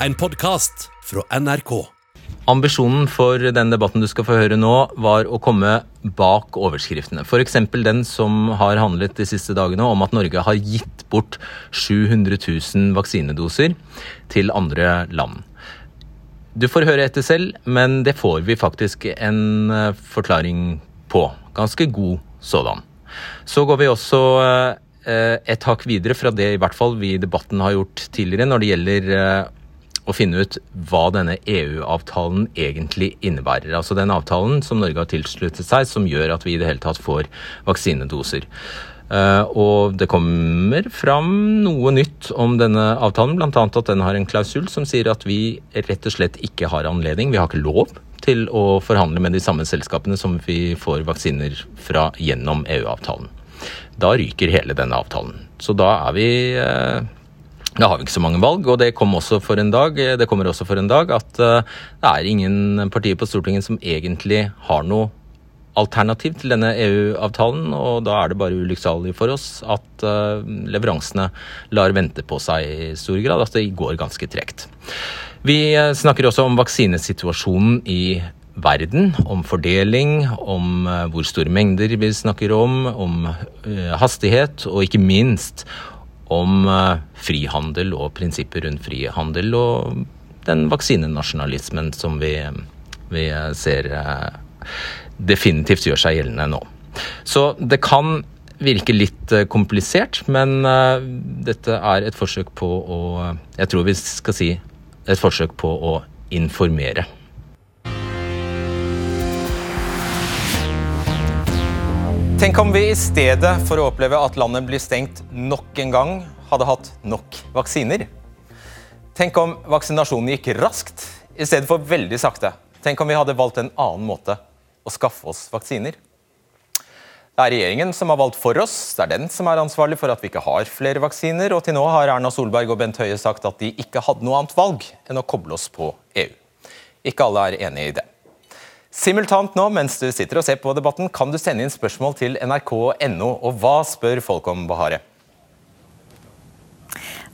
en podkast fra NRK. Ambisjonen for den debatten du skal få høre nå, var å komme bak overskriftene. F.eks. den som har handlet de siste dagene om at Norge har gitt bort 700 000 vaksinedoser til andre land. Du får høre etter selv, men det får vi faktisk en eh, forklaring på. Ganske god sådan. Så går vi også eh, et hakk videre fra det i hvert fall vi i debatten har gjort tidligere når det gjelder eh, å finne ut hva denne EU-avtalen egentlig innebærer. Altså den avtalen som Norge har tilsluttet seg, som gjør at vi i det hele tatt får vaksinedoser. Uh, og det kommer fram noe nytt om denne avtalen, bl.a. at den har en klausul som sier at vi rett og slett ikke har anledning, vi har ikke lov til å forhandle med de samme selskapene som vi får vaksiner fra gjennom EU-avtalen. Da ryker hele denne avtalen. Så da er vi uh, da har vi ikke så mange valg, og det, kom også for en dag, det kommer også for en dag at uh, det er ingen partier på Stortinget som egentlig har noe alternativ til denne EU-avtalen, og da er det bare ulykksalig for oss at uh, leveransene lar vente på seg i stor grad, at det går ganske tregt. Vi snakker også om vaksinesituasjonen i verden, om fordeling, om hvor store mengder vi snakker om, om hastighet, og ikke minst om eh, frihandel og prinsipper rundt frihandel og den vaksinenasjonalismen som vi, vi ser eh, definitivt gjør seg gjeldende nå. Så det kan virke litt eh, komplisert, men dette er et forsøk på å Jeg tror vi skal si et forsøk på å informere. Tenk om vi i stedet for å oppleve at landet blir stengt nok en gang, hadde hatt nok vaksiner. Tenk om vaksinasjonen gikk raskt i stedet for veldig sakte. Tenk om vi hadde valgt en annen måte å skaffe oss vaksiner. Det er regjeringen som har valgt for oss, det er den som er ansvarlig for at vi ikke har flere vaksiner, og til nå har Erna Solberg og Bent Høie sagt at de ikke hadde noe annet valg enn å koble oss på EU. Ikke alle er enig i det. Simultant nå, mens du sitter og ser på debatten, kan du sende inn spørsmål til nrk.no. Og hva spør folk om, Bahare?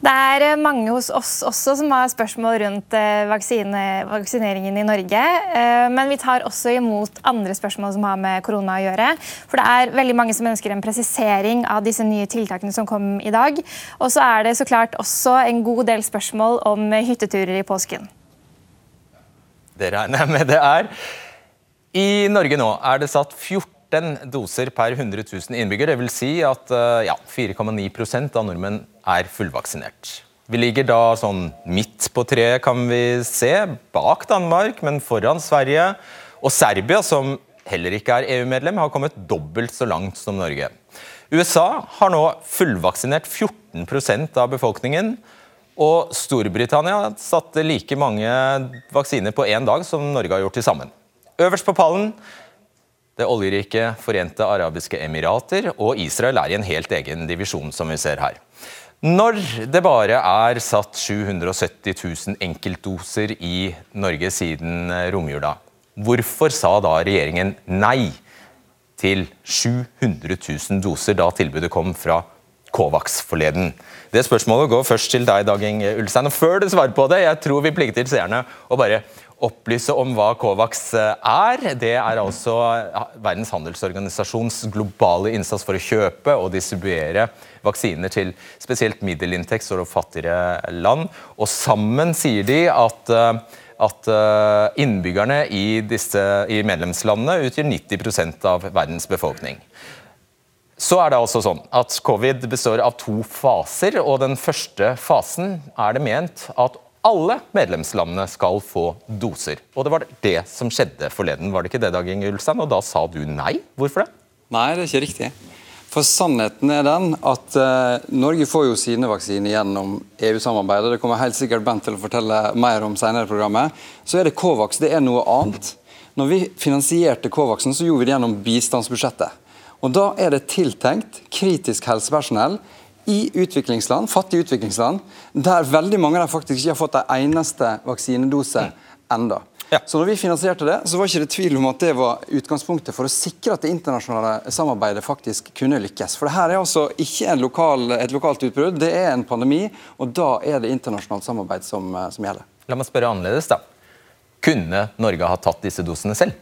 Det er eh, mange hos oss også som har spørsmål rundt eh, vaksine, vaksineringen i Norge. Eh, men vi tar også imot andre spørsmål som har med korona å gjøre. For det er veldig mange som ønsker en presisering av disse nye tiltakene som kom i dag. Og så er det så klart også en god del spørsmål om hytteturer i påsken. Det regner jeg med det er. I Norge nå er det satt 14 doser per 100 000 innbyggere. Dvs. Si at eh, ja, 4,9% av nordmenn er fullvaksinert. Vi ligger da sånn midt på treet, kan vi se, bak Danmark, men foran Sverige. Og Serbia, som heller ikke er EU-medlem, har kommet dobbelt så langt som Norge. USA har nå fullvaksinert 14% av befolkningen. Og Storbritannia satte like mange vaksiner på én dag som Norge har gjort til sammen. Øverst på pallen det oljerike Forente arabiske emirater, og Israel er i en helt egen divisjon, som vi ser her. Når det bare er satt 770 000 enkeltdoser i Norge siden romjula, hvorfor sa da regjeringen nei til 700 000 doser da tilbudet kom fra Covax forleden? Det spørsmålet går først til deg, Dag Inge Ulstein. Og før du svarer på det, jeg tror vi plikter seerne å bare opplyse om hva Covax eh, er. Det er altså Verdens handelsorganisasjons globale innsats for å kjøpe og distribuere vaksiner til spesielt middelinntekts- og fattigere land. Og sammen sier de at eh, at eh, innbyggerne i, disse, i medlemslandene utgjør 90 av verdens befolkning. Så er det altså sånn at Covid består av to faser. og Den første fasen er det ment at alle medlemslandene skal få doser. Og det var det som skjedde forleden, var det ikke det, Dag Inge Ulstein? Og da sa du nei. Hvorfor det? Nei, det er ikke riktig. For sannheten er den at uh, Norge får jo sine vaksiner gjennom EU-samarbeidet. Det kommer helt sikkert Bent til å fortelle mer om senere i programmet. Så er det Covax. Det er noe annet. Når vi finansierte Covaxen, så gjorde vi det gjennom bistandsbudsjettet. Og Da er det tiltenkt kritisk helsepersonell i utviklingsland, fattige utviklingsland, der veldig mange av dem faktisk ikke har fått en eneste vaksinedose enda. Ja. Så når vi finansierte det, så var ikke det tvil om at det var utgangspunktet for å sikre at det internasjonale samarbeidet faktisk kunne lykkes. For det her er altså ikke lokal, et lokalt utbrudd, det er en pandemi, og da er det internasjonalt samarbeid som, som gjelder. La meg spørre annerledes, da. Kunne Norge ha tatt disse dosene selv?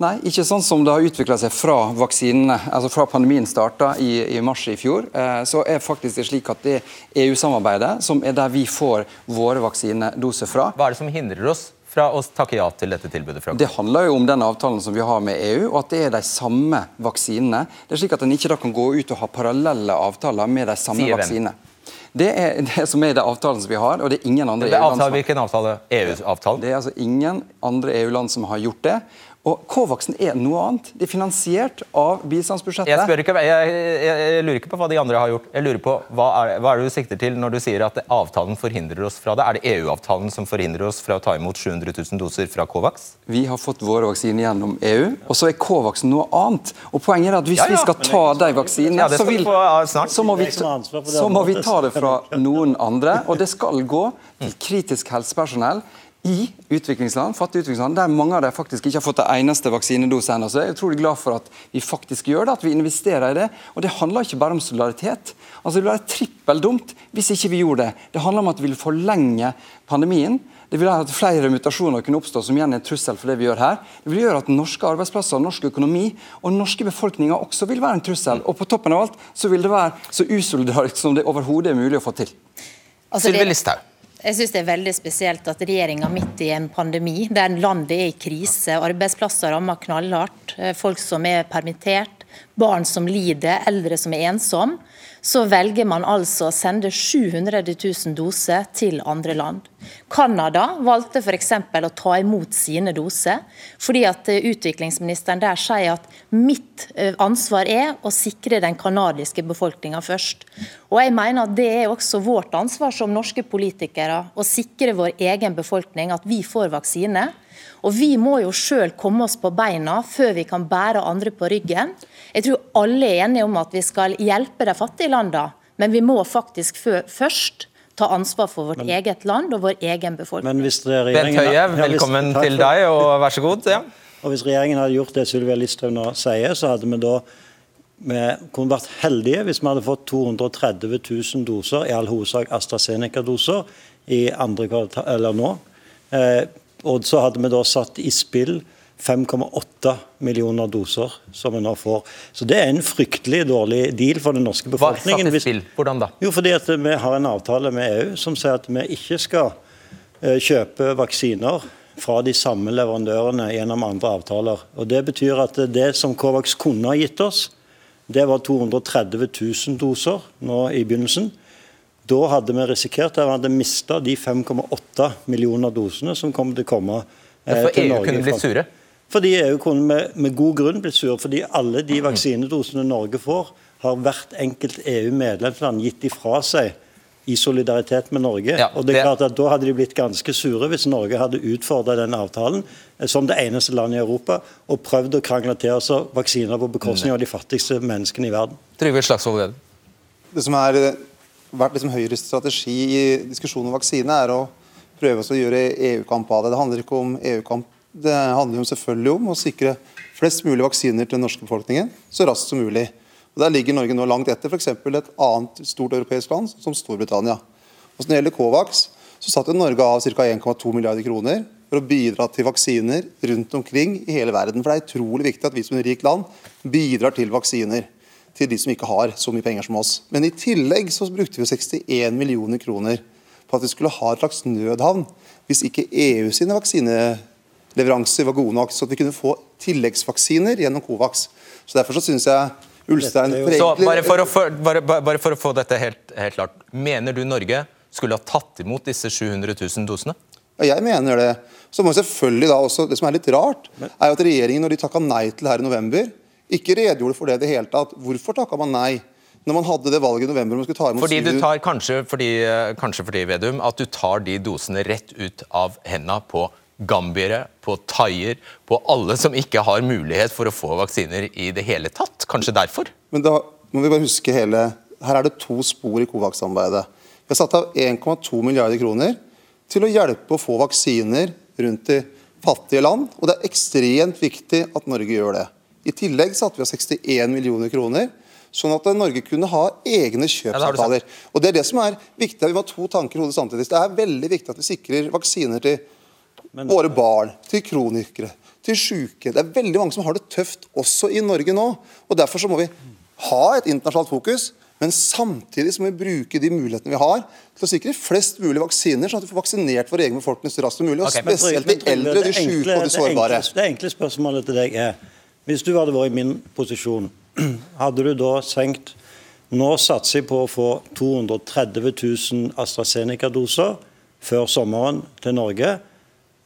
Nei, ikke sånn som det har utvikla seg fra vaksinene, altså fra pandemien starta i, i, mars i fjor. Eh, så er faktisk det slik at det er EU-samarbeidet som er der vi får våre vaksinedoser fra. Hva er det som hindrer oss fra å takke ja til dette tilbudet? fra Det handler jo om den avtalen som vi har med EU, og at det er de samme vaksinene. Det er slik at En ikke da kan gå ut og ha parallelle avtaler med de samme Sier hvem? vaksinene. Det er det som er det avtalen som vi har, og det er ingen andre EU-land som hvilken avtale? EU-avtalen? Det er altså ingen andre EU-land som har gjort det. Og Covaxen er noe annet. Det er finansiert av bistandsbudsjettet. Jeg, ikke, jeg, jeg, jeg lurer ikke på hva de andre har gjort. Jeg lurer på Hva er, hva er det du sikter til når du sier at avtalen forhindrer oss fra det? Er det EU-avtalen som forhindrer oss fra å ta imot 700 000 doser fra Covax? Vi har fått våre vaksiner gjennom EU, og så er Covaxen noe annet. Og Poenget er at hvis Ja, ja. vi skal ta de vaksinene, Ja, så, vi så, må vi, så må vi ta det fra noen andre. Og det skal gå til kritisk helsepersonell i utviklingsland, fattige utviklingsland, der mange av dem faktisk ikke har fått det eneste vaksinedose ennå. Så jeg er utrolig glad for at vi faktisk gjør det, at vi investerer i det. Og det handler ikke bare om solidaritet. Altså Det ville være trippeldumt hvis ikke vi gjorde det. Det handler om at vi vil forlenge pandemien. Det vil være at flere mutasjoner kunne oppstå, som igjen er en trussel for det vi gjør her. Det vil gjøre at norske arbeidsplasser, norsk økonomi og norske befolkninger også vil være en trussel. Og på toppen av alt så vil det være så usolidarisk som det overhodet er mulig å få til. Altså, det-. Jeg synes det er veldig spesielt at regjeringa midt i en pandemi, der landet er i krise, arbeidsplasser rammer knallhardt, eh, folk som er permittert, barn som lider, eldre som er ensomme, så velger man altså å sende 700 000 doser til andre land. Canada valgte f.eks. å ta imot sine doser, fordi at eh, utviklingsministeren der sier at mitt eh, ansvar er å sikre den canadiske befolkninga først. Og jeg mener at Det er også vårt ansvar som norske politikere å sikre vår egen befolkning at vi får vaksine. Og Vi må jo sjøl komme oss på beina før vi kan bære andre på ryggen. Jeg tror alle er enige om at vi skal hjelpe de fattige landene, men vi må faktisk først ta ansvar for vårt eget land og vår egen befolkning. Men hvis Bent Høie, Ja, hvis- velkommen takk til deg, og vær så god. Ja. Og Hvis regjeringen hadde gjort det Sylvia Listhaug nå sier, så hadde vi da vi kunne vært heldige hvis vi hadde fått 230 000 doser, i all hovedsak AstraZeneca-doser, i andre kvartal, eller nå. Eh, og så hadde vi da satt i spill 5,8 millioner doser, som vi nå får. Så det er en fryktelig dårlig deal for den norske befolkningen. Hva er satt i spill? Hvordan da? Jo, fordi at vi har en avtale med EU som sier at vi ikke skal eh, kjøpe vaksiner fra de samme leverandørene gjennom andre avtaler. Og Det betyr at det som Covax kunne ha gitt oss, det var 230 000 doser nå i begynnelsen. Da hadde vi risikert at vi hadde mista de 5,8 millioner dosene som kommer til å komme eh, til EU Norge. kunne blitt sure? fordi EU kunne med, med god grunn blitt sur, fordi alle de vaksinedosene Norge får, har hvert enkelt EU-medlemsland gitt ifra seg i solidaritet med Norge. Ja, og det er det- klart at Da hadde de blitt ganske sure hvis Norge hadde utfordra den avtalen eh, som det eneste landet i Europa og prøvd å krangle til oss vaksiner på bekostning av de fattigste menneskene i verden. Trygve Slagsvold Vedum. Det som har vært liksom Høyres strategi i diskusjonen om vaksine, er å prøve å gjøre EU-kamp av det. Det handler ikke om EU-kamp, det handler jo selvfølgelig om å sikre flest mulig vaksiner til den norske befolkningen så raskt som mulig. Og Der ligger Norge nå langt etter f.eks. et annet stort europeisk land som Storbritannia. Og Når det gjelder Covax, så satte Norge av ca. 1,2 milliarder kroner for å bidra til vaksiner rundt omkring i hele verden. For Det er utrolig viktig at vi som et rikt land bidrar til vaksiner til de som ikke har så mye penger som oss. Men i tillegg så brukte vi 61 millioner kroner på at vi skulle ha et slags nødhavn hvis ikke EU sine vaksineleveranser var gode nok, så at vi kunne få tilleggsvaksiner gjennom Covax. Så Derfor så syns jeg Ulstein er Så bare for å, få- bare, bare bare for å få dette helt, helt klart. Mener du Norge skulle ha tatt imot disse 700 000 dosene? Ja, jeg mener det. Så må selvfølgelig da også, Det som er litt rart, er jo at regjeringen når de takka nei til det her i november, ikke redegjorde for det i det hele tatt. Hvorfor takka man nei? Når man hadde det valget i november om man skulle ta imot Fordi du tar, kanskje fordi, eh, kanskje fordi Vedum, at du tar de dosene rett ut av henda på gambiere, på thaier, på alle som ikke har mulighet for å få vaksiner i det hele tatt. Kanskje derfor? Men da må vi bare huske hele Her er det to spor i Covax-samarbeidet. Vi har satt av 1,2 milliarder kroner til å hjelpe å få vaksiner rundt i fattige land. Og det er ekstremt viktig at Norge gjør det. I tillegg satte vi av 61 millioner kroner, sånn at Norge kunne ha egne kjøpsavtaler. Og Det er det som er viktig. Vi må ha to tanker i hodet samtidig. Det er veldig viktig at vi sikrer vaksiner til våre barn, til kronikere, til syke. Det er veldig mange som har det tøft også i Norge nå. og Derfor så må vi ha et internasjonalt fokus. Men samtidig så må vi bruke de mulighetene vi har til å sikre flest mulig vaksiner, sånn at vi får vaksinert vår egen befolkning så raskt som mulig. og Okay, men- Spesielt de eldre, de syke og de sårbare. Det enkle, det enkle spørsmålet til deg er Hvis du hadde vært i min posisjon, hadde du da senkt Nå satser jeg på å få 230 000 AstraZeneca-doser før sommeren til Norge.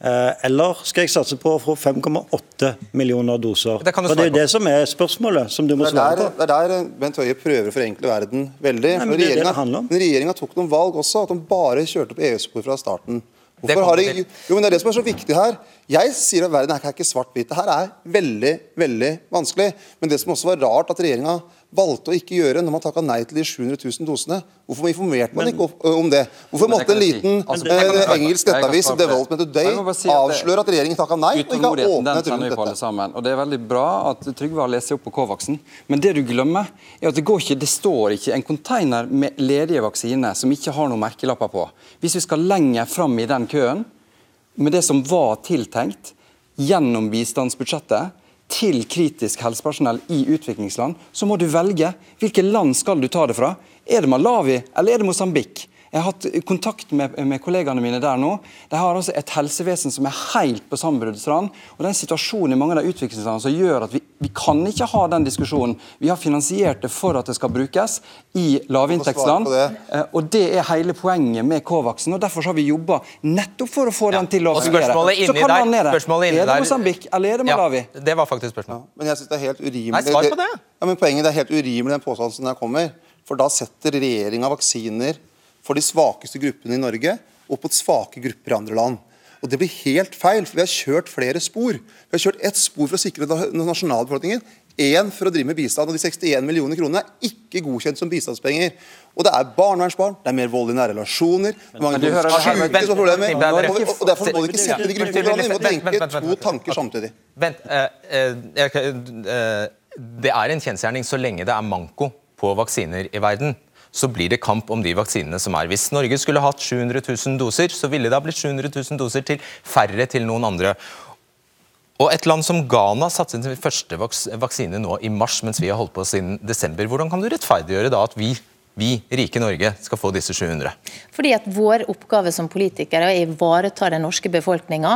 Eh, Eller skal jeg satse på å få 5,8 millioner doser? Det For det er jo det som er spørsmålet, som du må svare på. det er der Bent Høie prøver å forenkle verden veldig. Nei, men er regjeringa- men regjeringa tok noen valg også, at de bare kjørte på EU-spor fra starten. Hvorfor det, har de, jo, men det er det som er så viktig her. Jeg sier at verden er ikke- svart-hvit. Det her er veldig veldig vanskelig. Men det som også var rart at regjeringa valgte å ikke gjøre når man takka nei til de 700 000 dosene. Hvorfor informerte man ikke om det? Hvorfor måtte en liten Altså, eh, svare på- engelsk nettavis, det. Development Today, si at avsløre at regjeringen takka nei og ikke har åpnet rundt dette? sammen. Og Det er veldig bra at Trygve har lest seg opp på Covaxen, men det du glemmer, er at det går ikke, det står ikke en container med ledige vaksiner som ikke har noen merkelapper på. Hvis vi skal lenger fram i den køen, med det som var tiltenkt gjennom bistandsbudsjettet til kritisk helsepersonell i utviklingsland, så må du velge. Hvilke land skal du ta det fra? Er det Malawi eller er det Mosambik? Jeg har hatt kontakt med, med kollegaene mine der nå. De har altså et helsevesen som er helt på sammenbruddsrand. Og det er en situasjon i mange av de utviklingslandene som gjør at vi, vi kan ikke ha den diskusjonen. Vi har finansiert det for at det skal brukes i lavinntektsland. Eh, Og Det er hele poenget med Covaxen. og Derfor har vi jobba nettopp for å få den til å fungere. Så kan der- man ned det. Er det Mosambik eller er det Malawi? Ja, det var faktisk spørsmålet. Men jeg synes det er helt urimelig Nei, svar på det. Ja, men poenget det er helt urimelig den påstanden som der kommer. For da setter regjeringa vaksiner for de svakeste gruppene i Norge og på svake grupper i andre land. Og Det blir helt feil, for vi har kjørt flere spor. Vi har kjørt ett spor for å sikre den nasjonale befolkningen. Én for å drive med bistand. og De 61 millioner kronene er ikke godkjent som bistandspenger. Og Det er barnevernsbarn, det er mer vold i nære relasjoner, er mange Men du hører- syke som har problemer. Og, og, Derfor må du ikke sette de gruppene i hverandre. Vi må tenke to tanker samtidig. Vent, eh, eh, eh, Det er en kjensgjerning så lenge det er manko på vaksiner i verden. Så blir det kamp om de vaksinene som er. Hvis Norge skulle hatt 700 000 doser, så ville det ha blitt 700 000 doser til færre til noen andre. Og Et land som Ghana satte sin første vaks vaksine nå i mars, mens vi har holdt på siden desember. Hvordan kan du rettferdiggjøre da at vi, vi rike Norge skal få disse 700? Fordi at Vår oppgave som politikere er å ivareta den norske befolkninga.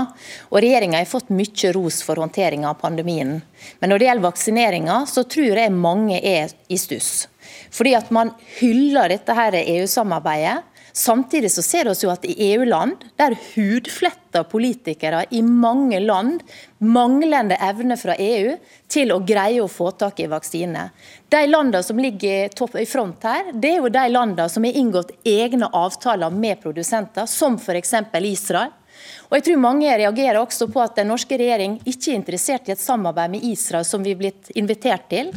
Regjeringa har fått mye ros for håndteringa av pandemien. Men når det gjelder vaksineringa, så tror jeg mange er i stuss. Fordi at man hyller dette her EU-samarbeidet. Samtidig så ser vi jo at i EU-land, der hudfletter politikere i mange land manglende evne fra EU til å greie å få tak i vaksine. De landene som ligger i front her, det er jo de landene som har inngått egne avtaler med produsenter, som f.eks. Israel. Og jeg tror Mange reagerer også på at den norske regjering ikke er interessert i et samarbeid med Israel, som vi er blitt invitert til.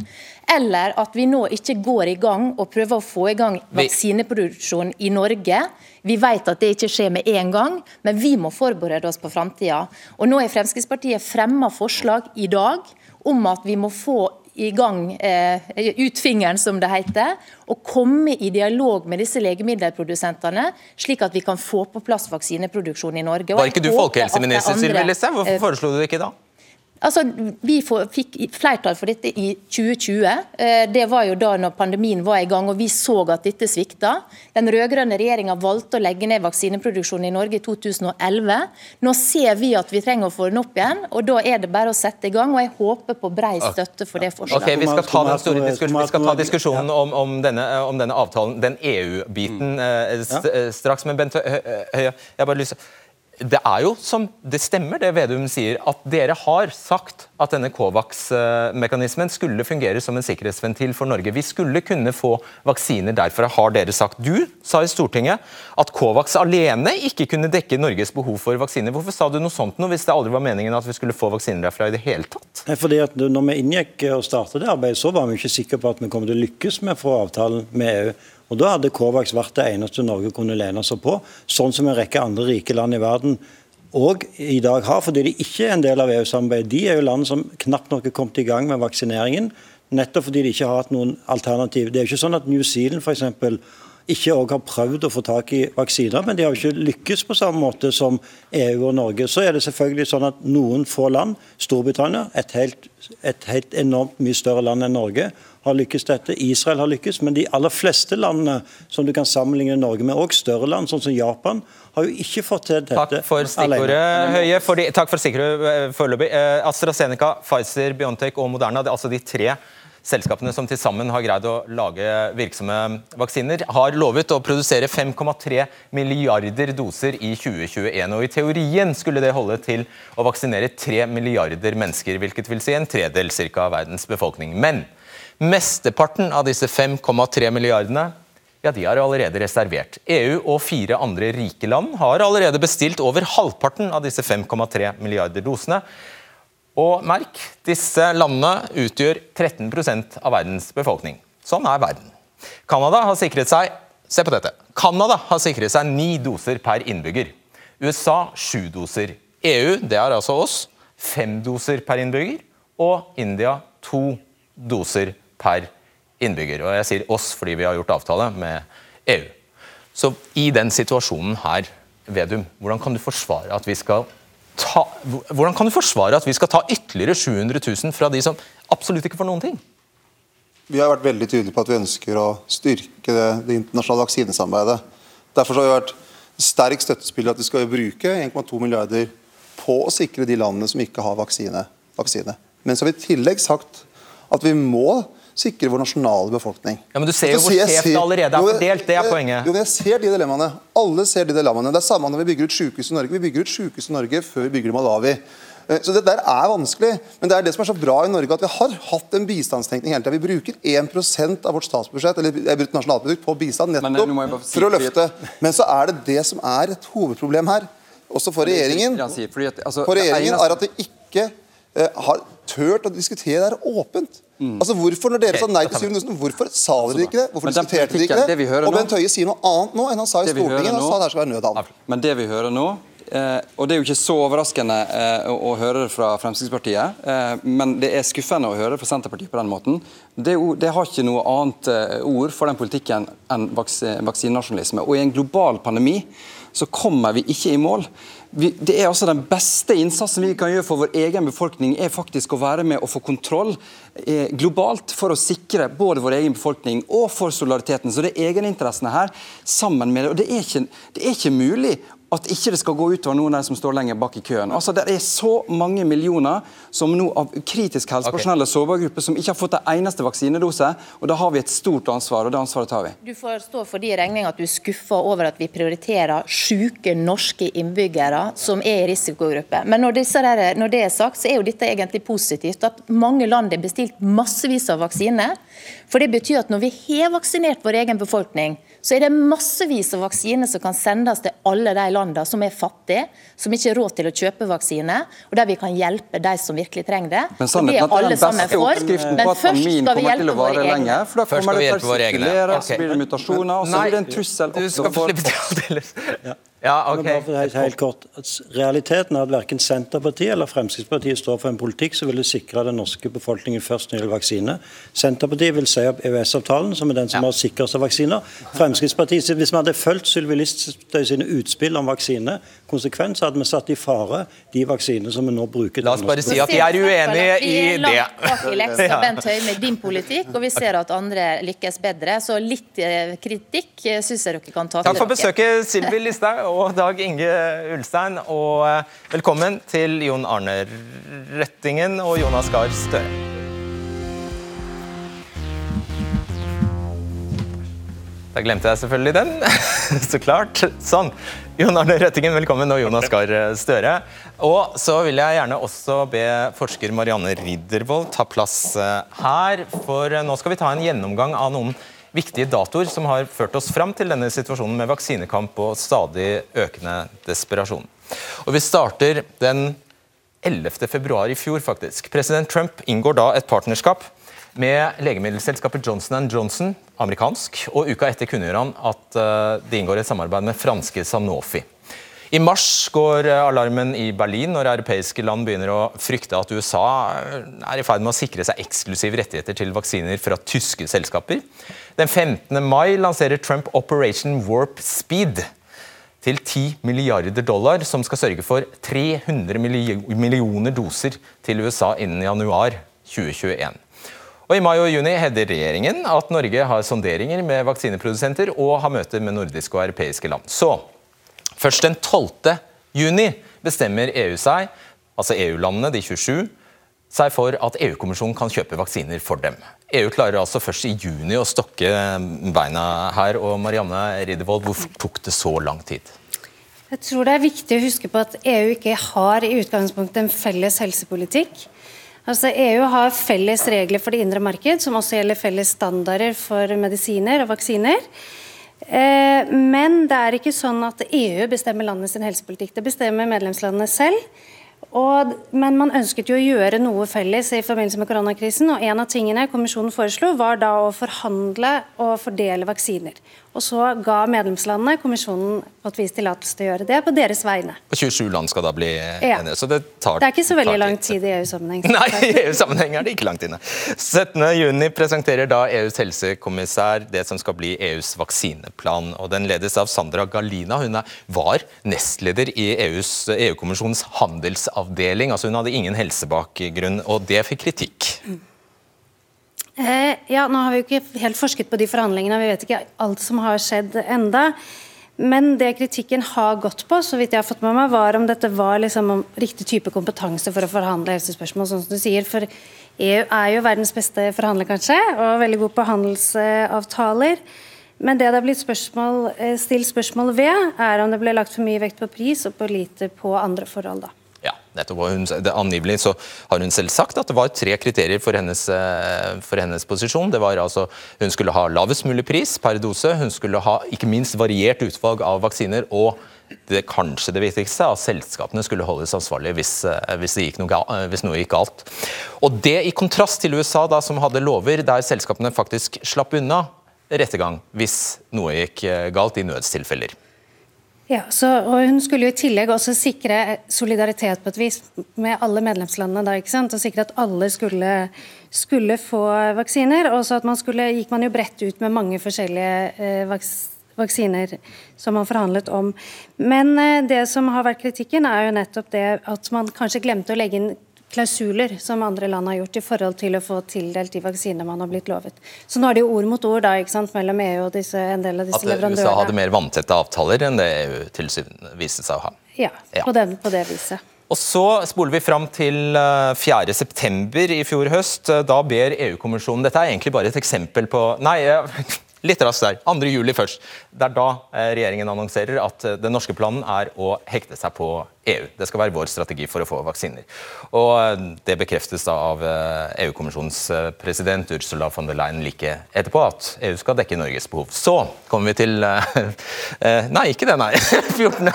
Eller at vi nå ikke går i gang og prøver å få i gang vaksineproduksjon i Norge. Vi vet at det ikke skjer med en gang, men vi må forberede oss på framtida. Nå har Fremskrittspartiet fremma forslag i dag om at vi må få i gang eh, ut fingeren, som det heter, og komme i dialog med disse legemiddelprodusentene, slik at vi kan få på plass vaksineproduksjon i Norge. Var ikke du folkehelseminister, Sylvi Listhaug? Hvorfor eh, foreslo du det ikke da? Altså, Vi fikk flertall for dette i 2020. Eh, Det var jo da når pandemien var i gang og vi så at dette svikta. Den rød-grønne regjeringa valgte å legge ned vaksineproduksjonen i Norge i 2011. Nå ser vi at vi trenger å få den opp igjen, og da er det bare å sette i gang. Og jeg håper på brei støtte for det Ok, forslaget. Vi skal ta, den store diskusjonen, vi skal ta diskusjonen om, om, denne, om denne avtalen, den EU-biten, eh, st eh, straks. Men Bent Hø- Hø- Høie, jeg har bare lyst til det er jo som det stemmer det Vedum sier, at dere har sagt at denne Covax-mekanismen skulle fungere som en sikkerhetsventil for Norge. Vi skulle kunne få vaksiner derfra, har dere sagt. Du sa i Stortinget at Covax alene ikke kunne dekke Norges behov for vaksiner. Hvorfor sa du noe sånt nå, hvis det aldri var meningen at vi skulle få vaksiner derfra i det hele tatt? Fordi at når vi inngikk og startet det arbeidet, så var vi ikke sikre på at vi kom til å lykkes med å få avtalen med EU. Og Da hadde Covax vært det eneste Norge kunne lene seg på, sånn som en rekke andre rike land i verden òg i dag har, fordi de ikke er en del av EU-samarbeidet. De er jo land som knapt nok er kommet i gang med vaksineringen. nettopp fordi de ikke har hatt noen alternativ. Det er jo ikke sånn at New Zealand eksempel, ikke også har prøvd å få tak i vaksiner, men de har ikke lykkes på samme måte som EU og Norge. Så er det selvfølgelig sånn at noen få land, Storbritannia, et helt, et helt enormt mye større land enn Norge, har lykkes dette. Israel har lykkes, men de aller fleste landene som du kan sammenligne Norge med, og større land, sånn som Japan, har jo ikke fått til dette Takk for stikkordet, Høie. Fordi, takk for stikkordet foreløpig. Eh, AstraZeneca, Pfizer, Biontech og Moderna, det er altså de tre selskapene som til sammen har greid å lage virksomme vaksiner, har lovet å produsere 5,3 milliarder doser i 2021. og I teorien skulle det holde til å vaksinere 3 milliarder mennesker, hvilket vil si en tredel cirka, av verdens befolkning. Men mesteparten av disse 5,3 milliardene ja, de har allerede reservert. EU og fire andre rike land har allerede bestilt over halvparten av disse 5,3 milliarder dosene. Og merk, disse landene utgjør 13% av verdens befolkning. Sånn er verden. Canada har sikret seg se på dette. Canada har sikret seg ni doser per innbygger. USA sju doser. EU, det er altså oss, fem doser per innbygger. Og India to doser per innbygger. Og jeg sier oss fordi vi har gjort avtale med EU. Så i den situasjonen her, Vedum, hvordan kan du forsvare at vi skal ta, hvordan kan du forsvare at vi skal ta ytterligere 700 000 fra de som absolutt ikke får noen ting? Vi har vært veldig tydelige på at vi ønsker å styrke det, det internasjonale vaksinesamarbeidet. Derfor har vi vært sterk støttespiller at vi skal bruke 1,2 milliarder på å sikre de landene som ikke har vaksine. vaksine. Men så har vi i tillegg sagt at vi må sikre vår nasjonale befolkning. Ja, Men du ser jo hvor skjevt det allerede er fordelt. Det er poenget. Jo, jeg ser de dilemmaene. Alle ser de dilemmaene. Det er samme når vi bygger ut sykehus i Norge. Vi bygger ut sykehus i Norge før vi bygger i Malawi. Eh, så det der er vanskelig, men det er det som er så bra i Norge, at vi har hatt en bistandstenkning hele tida. Vi bruker 1% av vårt statsbudsjett eller nasjonalprodukt på bistand nettopp for å løfte. Men så er det det som er et hovedproblem her, også for regjeringen, altså, for regjeringen er at de ikke eh, har turt å diskutere det her åpent. Mm. Altså hvorfor, når dere sa nei til 700 hvorfor sa dere ikke det? Hvorfor diskuterte dere ikke det? det og Bent Høie sier noe annet nå enn han sa i Stortinget. Han sa det skal være nødhavn. Men det vi hører nå, eh, og det er jo ikke så overraskende eh, å, å, høre det fra Fremskrittspartiet, eh, men det er skuffende å høre det fra Senterpartiet på den måten. Det, det har ikke noe annet eh, ord for den politikken enn vaks, vaksinenasjonalisme. Og i en global pandemi så kommer vi ikke i mål vi, det er altså Den beste innsatsen vi kan gjøre for vår egen befolkning, er faktisk å være med å få kontroll eh, globalt for å sikre både vår egen befolkning og for solidariteten. Så det er egeninteressene her sammen med det. og Det er ikke, det er ikke mulig at ikke det skal gå utover noen av de som står lenger bak i køen. Altså, Det er så mange millioner som nå av kritisk helsepersonell og sårbare grupper som ikke har fått en eneste vaksinedose. og Da har vi et stort ansvar, og det ansvaret tar vi. Du får stå for de regningene at du er skuffa over at vi prioriterer syke norske innbyggere som er i risikogruppe. Men når, der, når, det er sagt, så er jo dette egentlig positivt. At mange land har bestilt massevis av vaksiner. For det betyr at når vi har vaksinert vår egen befolkning, så er det massevis av vaksiner som kan sendes til alle de landene som er fattige, som ikke har råd til å kjøpe vaksine, og der vi kan hjelpe de som virkelig trenger det. Men sannheten er at den beste oppskriften på at pandemien kommer til å vare lenge. For da kommer det til å sirkulere, så blir det mutasjoner, og så blir det en trussel også for ja, ok. Helt kort. Realiteten er at verken Senterpartiet eller Fremskrittspartiet står for en politikk som ville sikre den norske befolkningen først når det gjelder vaksine. Senterpartiet vil si opp EØS-avtalen, som er den som ja. har sikrest vaksiner. Fremskrittspartiet, Hvis vi hadde fulgt Sylvi sine utspill om vaksine konsekvent, så hadde vi satt i fare de vaksinene som vi nå bruker. La oss bare si at vi er uenige i det. Vi er langt bak i leksa, Bent Høie, med din politikk, og vi ser at andre lykkes bedre. Så litt eh, kritikk eh, syns jeg dere kan ta til. Takk for besøket, Sylvi Listhaug og Dag Inge Ulstein. Og eh, velkommen til Jon Arne Røttingen og Jonas Gahr Støre. Da glemte jeg selvfølgelig den. Så klart. Sånn. Jon Arne Røttingen, velkommen, og Jonas Gahr Støre. Og så vil jeg gjerne også be forsker Marianne Riddervold ta plass eh, her. For nå skal vi ta en gjennomgang av noen viktige datoer som har ført oss fram til denne situasjonen med vaksinekamp og stadig økende desperasjon. Og Vi starter den 11. februar i fjor, faktisk. President Trump inngår da et partnerskap med legemiddelselskapet Johnson Johnson, amerikansk, og uka etter kunngjør han at det de inngår et samarbeid med franske Sanofi. I mars går alarmen i Berlin når europeiske land begynner å frykte at USA er i ferd med å sikre seg eksklusive rettigheter til vaksiner fra tyske selskaper. Den 15. mai lanserer Trump Operation Warp Speed til 10 milliarder dollar, som skal sørge for 300 millioner doser til USA innen januar 2021. Og I mai og juni hevder regjeringen at Norge har sonderinger med vaksineprodusenter og har møter med nordiske og europeiske land. Så først den 12. juni bestemmer EU seg, altså EU-landene, de 27, seg for at EU-kommisjonen kan kjøpe vaksiner for dem. EU klarer altså først i juni å stokke beina her. og Marianne Riddervold, hvorfor tok det så lang tid? Jeg tror det er viktig å huske på at EU ikke har i utgangspunktet en felles helsepolitikk. Altså EU har felles regler for det indre marked, som også gjelder felles standarder for medisiner og vaksiner. Eh, men det er ikke sånn at EU bestemmer landet sin helsepolitikk. Det bestemmer medlemslandene selv. Og, men man ønsket jo å gjøre noe felles i forbindelse med koronakrisen. og En av tingene kommisjonen foreslo, var da å forhandle og fordele vaksiner. Og så ga medlemslandene kommisjonen på et vis tillatelse til å gjøre det på deres vegne. Og 27 land skal da bli ja. enige, så det tar Det er ikke så veldig lang tid i EU-sammenheng. Nei, i EU-sammenheng er det ikke langt inne. 17.6 presenterer da EUs helsekommissær det som skal bli EUs vaksineplan. og Den ledes av Sandra Galina. Hun var nestleder i EU-kommisjonens handelsavdeling. altså Hun hadde ingen helsebakgrunn, og det fikk kritikk. Mm. Eh, ja, nå har vi jo ikke helt forsket på de forhandlingene, vi vet ikke alt som har skjedd enda. Men det kritikken har gått på, så vidt jeg har fått med meg, var om dette var liksom riktig type kompetanse for å forhandle helsespørsmål, sånn som du sier. For EU er jo verdens beste forhandler, kanskje, og veldig god på handelsavtaler. Men det det har blitt spørsmål, eh, stilt spørsmål ved, er om det ble lagt for mye vekt på pris og på lite på andre forhold. da. Hun, det, angivelig så har hun selv sagt at det var tre kriterier for hennes, eh, for hennes, posisjon. Det var altså Hun skulle ha lavest mulig pris per dose, hun skulle ha ikke minst variert utvalg av vaksiner. og det kanskje det viktigste, at selskapene skulle holdes ansvarlige hvis, eh, hvis, noe, eh, hvis, noe, gikk galt. Og Det i kontrast til USA, da, som hadde lover der selskapene faktisk slapp unna rettergang hvis noe gikk galt i nødstilfeller. Ja, så, og Hun skulle jo i tillegg også sikre solidaritet på et vis med alle medlemslandene. da, ikke sant? Og Sikre at alle skulle, skulle få vaksiner. Og så at man skulle, gikk man jo bredt ut med mange forskjellige eh, vaks, vaksiner som man forhandlet om. Men eh, det som har vært kritikken, er jo nettopp det at man kanskje glemte å legge inn klausuler som andre land har gjort i forhold til å få tildelt de vaksinene man har blitt lovet. Så nå er det jo ord mot ord da, ikke sant, mellom EU og disse, en del av disse At leverandørene. USA hadde mer vanntette avtaler enn det EU tilsynet viste seg å ha. Ja, ja. På, den, på det viset. Og Så spoler vi fram til 4.9. Eh, i fjor høst. Da ber EU-kommisjonen Dette er egentlig bare et eksempel på Nei, litt raskt der. 2.7 først. Det er da eh, regjeringen annonserer at eh, den norske planen er å hekte seg på EU. Det skal være vår strategi for å få vaksiner. Og eh, Det bekreftes da av EU-kommisjonens president Ursula von der Leyen like etterpå, at EU skal dekke Norges behov. Så kommer vi til Nei, ikke det, nei. 14.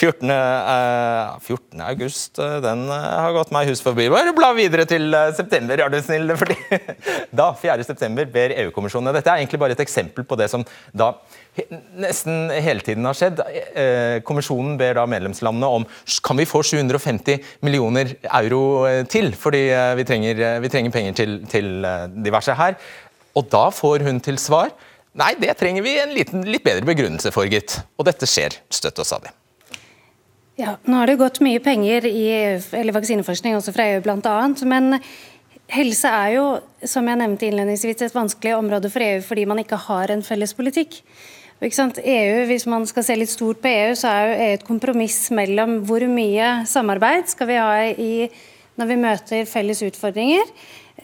14. 14. august, den har gått meg hus forbi. Bare bla videre til september, er du snill. fordi Da, 4. september, ber EU-kommisjonen Dette er egentlig bare et eksempel på det som da nesten hele tiden har skjedd. Eh, kommisjonen ber da medlemslandene om kan vi få 750 millioner euro eh, til, fordi eh, vi trenger, vi trenger penger til, til, diverse her. Og da får hun til svar nei, det trenger vi en liten, litt bedre begrunnelse for, gitt. Og dette skjer støtt og stadig. Ja, nå har det gått mye penger i vaksineforskning også fra EU bl.a. Men Helse er jo, som jeg nevnte innledningsvis, et vanskelig område for EU fordi man ikke har en felles politikk. EU, Hvis man skal se litt stort på EU, så er jo EU et kompromiss mellom hvor mye samarbeid skal vi ha i, når vi møter felles utfordringer,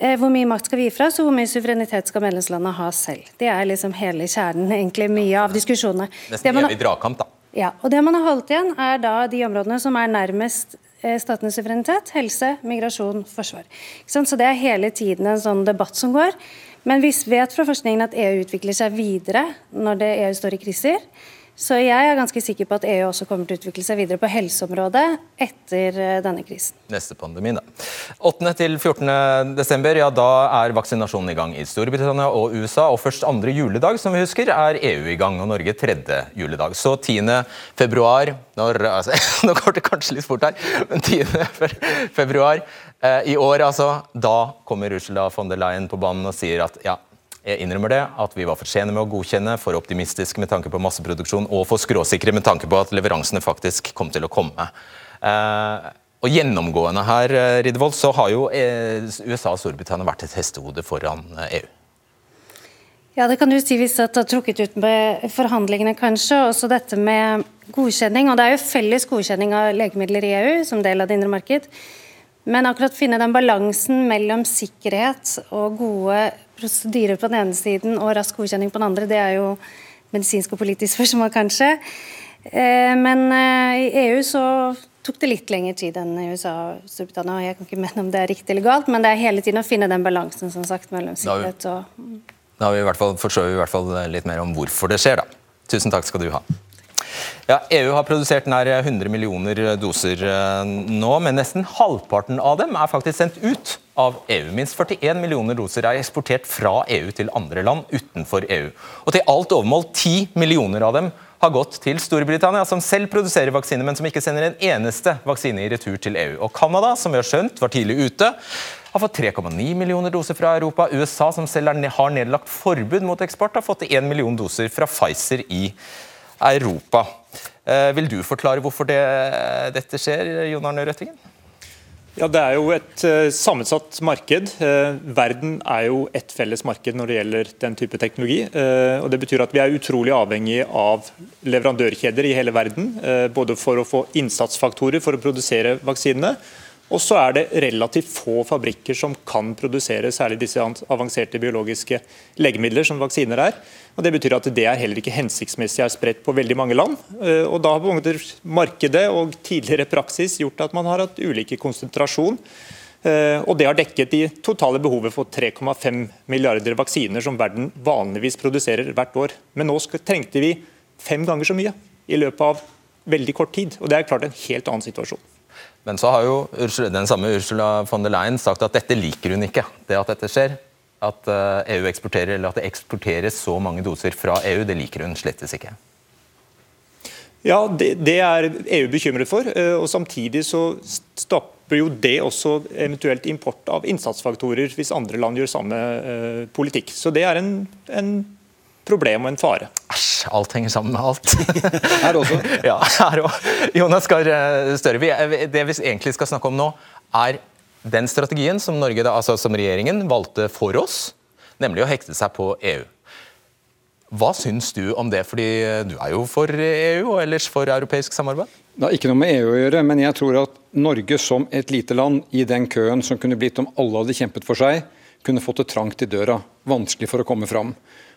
eh, hvor mye makt skal vi gi fra oss, og hvor mye suverenitet skal medlemslandene ha selv. Det er liksom hele kjernen, egentlig mye av diskusjonene. Nesten evig dragkamp, da. Ja, og Det man har holdt igjen, er da de områdene som er nærmest Eh, statens suverenitet, helse, migrasjon, forsvar. Så Det er hele tiden en sånn debatt som går. Men vi vet fra forskningen at EU utvikler seg videre når det EU står i kriser. Så jeg er ganske sikker på at EU også kommer til å utvikle seg videre på helseområdet etter eh, denne krisen. Neste pandemi, da. 8. til 14. desember, ja, da er vaksinasjonen i gang i Storbritannia og USA. Og først andre juledag, som vi husker, er EU i gang, og Norge tredje juledag. Så 10. februar når, altså, Nå går det kanskje litt fort her, men 10. februar eh, i år, altså. Da kommer Ursula von der Leyen på banen og sier at ja, jeg innrømmer det, at vi var for sene med å godkjenne, for optimistiske med tanke på masseproduksjon og for skråsikre med tanke på at leveransene faktisk kom til å komme. Eh, og Gjennomgående her Ridvold, så har jo eh, USA og Storbritannia vært et hestehode foran EU. Eh, ja, det kan du si hvis det har trukket ut med forhandlingene, kanskje. Også dette med godkjenning. Og det er jo felles godkjenning av legemidler i EU som del av det indre marked. Men akkurat finne den balansen mellom sikkerhet og gode prosedyrer på den ene siden og rask godkjenning på den andre, det er jo medisinsk og politisk spørsmål, kanskje. Eh, men eh, i EU så tok det litt lengre tid enn i USA og Storbritannia. Jeg kan ikke mene om det er riktig eller galt, men det er hele tiden å finne den balansen som sagt, mellom sikkerhet og Da har vi i hvert fall, forstår vi i hvert fall litt mer om hvorfor det skjer, da. Tusen takk skal du ha. Ja, EU har produsert nær 100 millioner doser eh, nå, men nesten halvparten av dem er faktisk sendt ut av EU. Minst 41 millioner doser er eksportert fra EU til andre land utenfor EU. Og til alt overmål 10 millioner av dem har gått til Storbritannia, som selv produserer vaksine, men som ikke sender en eneste vaksine i retur til EU. Og Canada, som vi har skjønt var tidlig ute, har fått 3,9 millioner doser fra Europa. USA, som selv har nedlagt forbud mot eksport, har fått 1 million doser fra Pfizer i Europa. Eh, vil du forklare hvorfor det, dette skjer, Jon Arne Røttingen? Ja, Det er jo et uh, sammensatt marked. Uh, verden er jo et felles marked når det gjelder den type teknologi. Og Det betyr at vi er utrolig avhengig av leverandørkjeder i hele verden. både for å få innsatsfaktorer for å produsere vaksinene, og så er det relativt få fabrikker som kan produsere særlig disse avanserte biologiske legemidler som vaksiner er. Og Det betyr at det er heller ikke hensiktsmessig er spredt på veldig mange land. Eh, og Da har markedet og tidligere praksis gjort at man har hatt ulike konsentrasjon. Eh, og Det har dekket de totale behovet for 3,5 milliarder vaksiner som verden vanligvis produserer hvert år. Men nå trengte vi fem ganger så mye i løpet av veldig kort tid. Og Det er klart en helt annen situasjon. Men så har jo den samme Ursula von der Leyen sagt at dette liker hun ikke. Det at dette skjer. At EU eh, eksporterer, eller at det eksporteres så mange doser fra EU, det liker hun slettes ikke. Ja, det, det, er EU bekymret for. Eh, og Samtidig så stopper jo det også eventuelt import av innsatsfaktorer hvis andre land gjør samme uh, politikk. Så det er en, en problem og en fare. Æsj, alt henger sammen med alt. her også. ja, her også. Jonas Gahr eh, Støre, det vi egentlig skal snakke om nå, er den strategien som, Norge, altså som regjeringen valgte for oss, nemlig å hekte seg på EU. Hva syns du om det, fordi du er jo for EU og ellers for europeisk samarbeid? Det har ikke noe med EU å gjøre, men jeg tror at Norge som et lite land i den køen som kunne blitt om alle hadde kjempet for seg, kunne fått det trangt i døra. Vanskelig for å komme fram.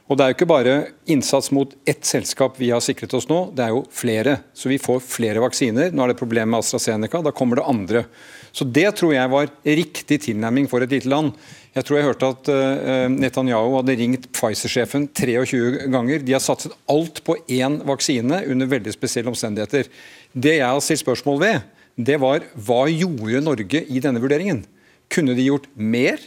Og Det er jo ikke bare innsats mot ett selskap vi har sikret oss nå, det er jo flere. Så vi får flere vaksiner. Nå er det problem med AstraZeneca, da kommer det andre. Så Det tror jeg var riktig tilnærming for et lite land. Jeg tror jeg hørte at uh, Netanyahu hadde ringt Pfizer-sjefen 23 ganger. De har satset alt på én vaksine under veldig spesielle omstendigheter. Det jeg har stilt spørsmål ved, det var hva gjorde Norge i denne vurderingen? Kunne de gjort mer?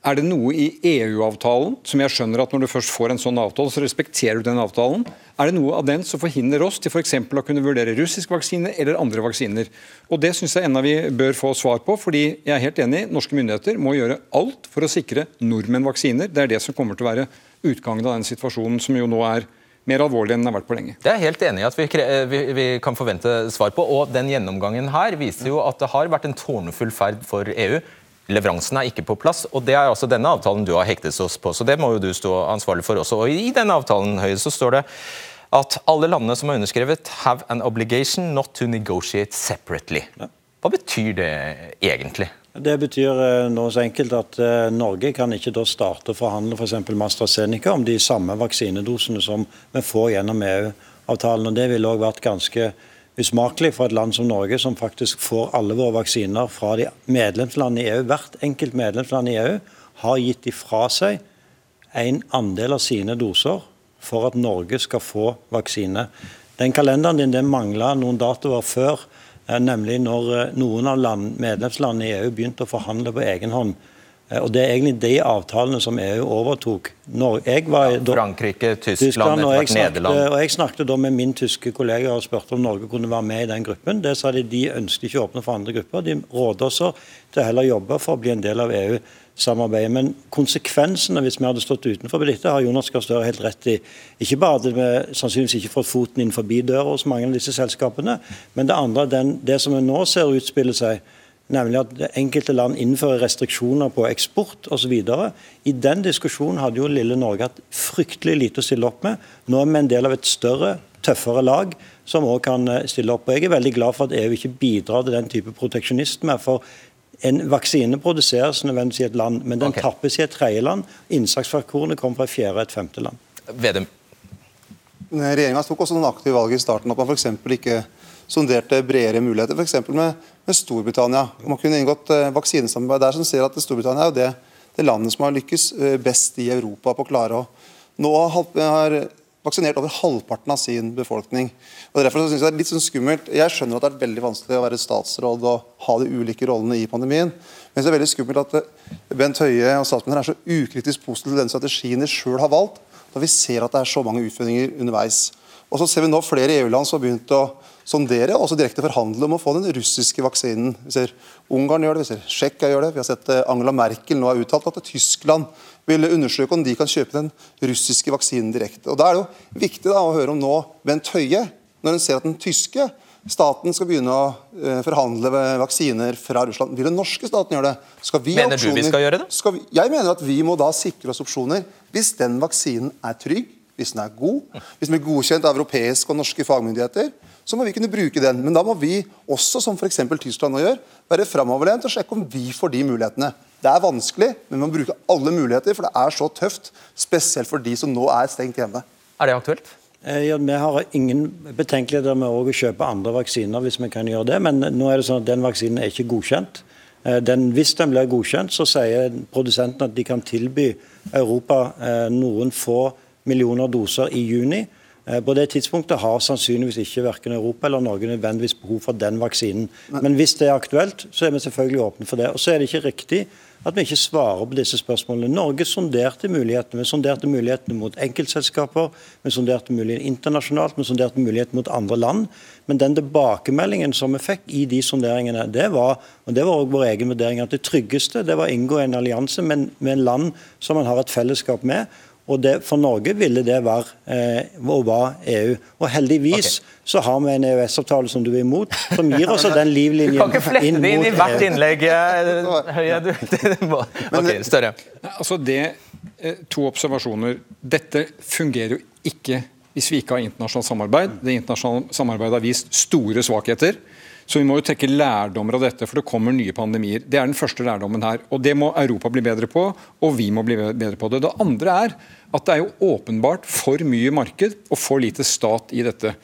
Er det noe i EU-avtalen som jeg skjønner at når du først får en sånn avtale, så respekterer du den avtalen? Er det noe av den som forhindrer oss til f.eks. å kunne vurdere russisk vaksine eller andre vaksiner? Og Det syns jeg enda vi bør få svar på, fordi jeg er helt enig, norske myndigheter må gjøre alt for å sikre nordmenn vaksiner. Det er det som kommer til å være utgangen av den situasjonen som jo nå er mer alvorlig enn den har vært på lenge. Det er jeg helt enig i at vi, vi, vi, kan forvente svar på. og Den gjennomgangen her viser jo at det har vært en tårnefull ferd for EU leveransen er ikke på plass. og Det er altså denne avtalen du har hektet oss på, så det må jo du stå ansvarlig for også. Og I denne avtalen Høyre, så står det at alle landene som har underskrevet, have an obligation not to negotiate separately. Hva betyr det egentlig? Det betyr eh, noe så enkelt at eh, Norge kan ikke da starte å forhandle f.eks. For med AstraZeneca om de samme vaksinedosene som vi får gjennom EU-avtalen. og Det ville også vært ganske usmakelig for et land som Norge, som faktisk får alle våre vaksiner fra de medlemslandene i EU. Hvert enkelt medlemsland i EU har gitt ifra seg en andel av sine doser for at Norge skal få vaksine. Den kalenderen din det mangla noen datoer før, eh, nemlig når eh, noen av land, medlemslandene i EU begynte å forhandle på egen hånd. Eh, og Det er egentlig de avtalene som EU overtok. Når jeg var, ja, Frankrike, Tyskland, Tyskland og, jeg snakket, og jeg snakket da med min tyske kollega og spurte om Norge kunne være med i den gruppen. Det sa de de ønsket ikke å åpne for andre grupper. De råder oss til å heller jobbe for å bli en del av EU-samarbeidet. Men konsekvensene hvis vi hadde stått utenfor dette, har Jonas Gahr Støre helt rett i. Ikke bare hadde vi sannsynligvis ikke fått foten inn forbi døra hos mange av disse selskapene, men det andre, den, det som vi nå ser utspille seg, nemlig at enkelte land innfører restriksjoner på eksport osv. I den diskusjonen hadde jo lille Norge hatt fryktelig lite å stille opp med. Nå er vi en del av et større, tøffere lag som òg kan eh, stille opp. Og Jeg er veldig glad for at EU ikke bidrar til den type proteksjonisme. for en vaksine produseres nødvendigvis i et land, men den okay. tappes i et tredjeland. Innsatsfaktorene kommer fra et fjerde og et femte land. Vedum. Regjeringa tok også noen aktive valg i starten, at man for ikke sonderte bredere muligheter, f.eks. Med, med Storbritannia. Man kunne inngått uh, vaksinesamarbeid der som ser at Storbritannia er jo det, det, landet som har lykkes uh, best i Europa på å klare å nå har vaksinert over halvparten av sin befolkning. Og derfor synes jeg det er litt sånn skummelt. Jeg skjønner at det er veldig vanskelig å være statsråd og ha de ulike rollene i pandemien. Men det er veldig skummelt at eh, Bent Høie og statsministeren er så ukritisk positive til den strategien de sjøl har valgt, da vi ser at det er så mange utfordringer underveis. Og så ser vi nå flere EU-land som har begynt å sondere og også direkte forhandle om å få den russiske vaksinen. Vi ser Ungarn gjør det, vi ser Tsjekkia gjør det. Vi har sett eh, Angela Merkel nå har uttalt at Tyskland vil undersøke om de kan kjøpe den russiske vaksinen direkte. Og Da er det jo viktig da, å høre om nå Bent Høie, når hun ser at den tyske staten skal begynne å forhandle forhandle vaksiner fra Russland. Vil den norske staten gjøre det? Mener du vi skal gjøre det? Skal vi, jeg mener at vi må da sikre oss opsjoner hvis den vaksinen er trygg hvis den er god, hvis den er godkjent av europeiske og norske fagmyndigheter, så må vi kunne bruke den. Men da må vi også, som f.eks. Tyskland nå gjør, være framoverlent og sjekke om vi får de mulighetene. Det er vanskelig, men vi må bruke alle muligheter, for det er så tøft. Spesielt for de som nå er stengt hjemme. Er det aktuelt? Eh, ja, vi har ingen betenkeligheter med å kjøpe andre vaksiner hvis vi kan gjøre det, men nå er det sånn at den vaksinen er ikke godkjent. Eh, den, hvis den blir godkjent, så sier produsenten at de kan tilby Europa eh, noen få millioner doser i juni. Eh, på det tidspunktet har sannsynligvis ikke verken Europa eller Norge nødvendigvis behov for den vaksinen. Men hvis det er aktuelt, så er vi selvfølgelig åpne for det. Og så er det ikke riktig at vi ikke svarer på disse spørsmålene. Norge sonderte mulighetene. Vi sonderte mulighetene mot enkeltselskaper, vi sonderte mulighetene internasjonalt, vi sonderte mulighetene mot andre land. Men den tilbakemeldingen som vi fikk i de sonderingene, det var og det var også vår egen vurdering, at det tryggeste det var å inngå en allianse med, med land som man har et fellesskap med. Og det, For Norge ville det være eh, å være EU. Og Heldigvis okay. så har vi en EØS-avtale som du er imot, som gir oss den livlinjen inn mot EU. Du kan ikke flette det inn i hvert innlegg, eh, Høie. Du, ok, Større. Altså det, eh, To observasjoner. Dette fungerer jo ikke hvis vi ikke har internasjonalt samarbeid. Det internasjonale samarbeidet har vist store svakheter. Så vi må jo trekke lærdommer av dette, for det kommer nye pandemier. Det er den første lærdommen her. Og det må Europa bli bedre på, og vi må bli bedre på det. Det andre er at det er jo åpenbart for mye marked og for lite stat i dette.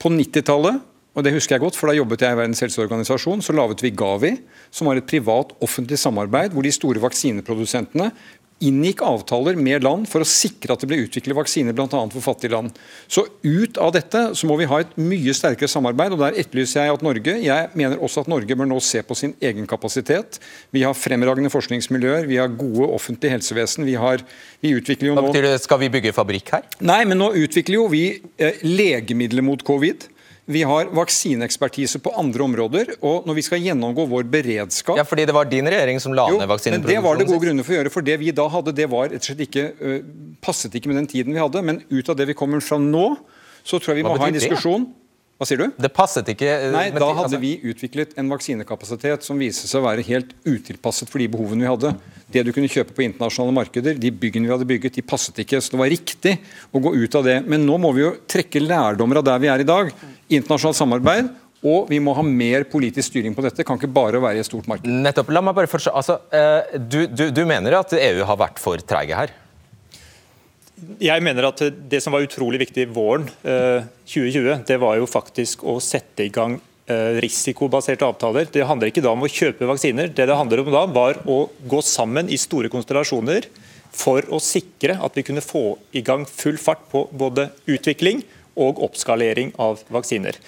På 90-tallet og det husker jeg godt, for Da jobbet jeg i Verdens helseorganisasjon. Så laget vi Gavi, som var et privat-offentlig samarbeid hvor de store vaksineprodusentene inngikk avtaler med land for å sikre at det ble utviklet vaksiner bl.a. for fattige land. Så ut av dette så må vi ha et mye sterkere samarbeid. og Der etterlyser jeg at Norge Jeg mener også at Norge bør nå se på sin egen kapasitet. Vi har fremragende forskningsmiljøer, vi har gode offentlige helsevesen. vi har vi utvikler jo nå... Hva betyr det? Skal vi bygge fabrikk her? Nei, men nå utvikler jo vi eh, legemidler mot covid. Vi har vaksineekspertise på andre områder. og Når vi skal gjennomgå vår beredskap Ja, fordi det var din regjering som la ned vaksineproduksjonen? Det var det gode grunner for å gjøre. For det vi da hadde, det var rett og slett ikke, uh, passet ikke med den tiden vi hadde. Men ut av det vi kommer fra nå, så tror jeg vi Hva må ha en diskusjon. Det? Hva sier du? Det passet ikke uh, Nei, Da hadde altså... vi utviklet en vaksinekapasitet som viste seg å være helt utilpasset for de behovene vi hadde. Det du kunne kjøpe på internasjonale markeder, de byggene vi hadde bygget, de passet ikke. Så det var riktig å gå ut av det. Men nå må vi jo trekke lærdommer av der vi er i dag internasjonalt samarbeid. Og vi må ha mer politisk styring på dette. Det kan ikke bare være i et stort marked. Nettopp. La meg bare forstå, altså, eh, du, du, du mener at EU har vært for treige her? Jeg mener at Det som var utrolig viktig våren 2020, eh, det var jo faktisk å sette i gang eh, risikobaserte avtaler. Det handler ikke da om å kjøpe vaksiner. Det det handler om da, var å gå sammen i store konstellasjoner for å sikre at vi kunne få i gang full fart på både utvikling og oppskalering av vaksiner.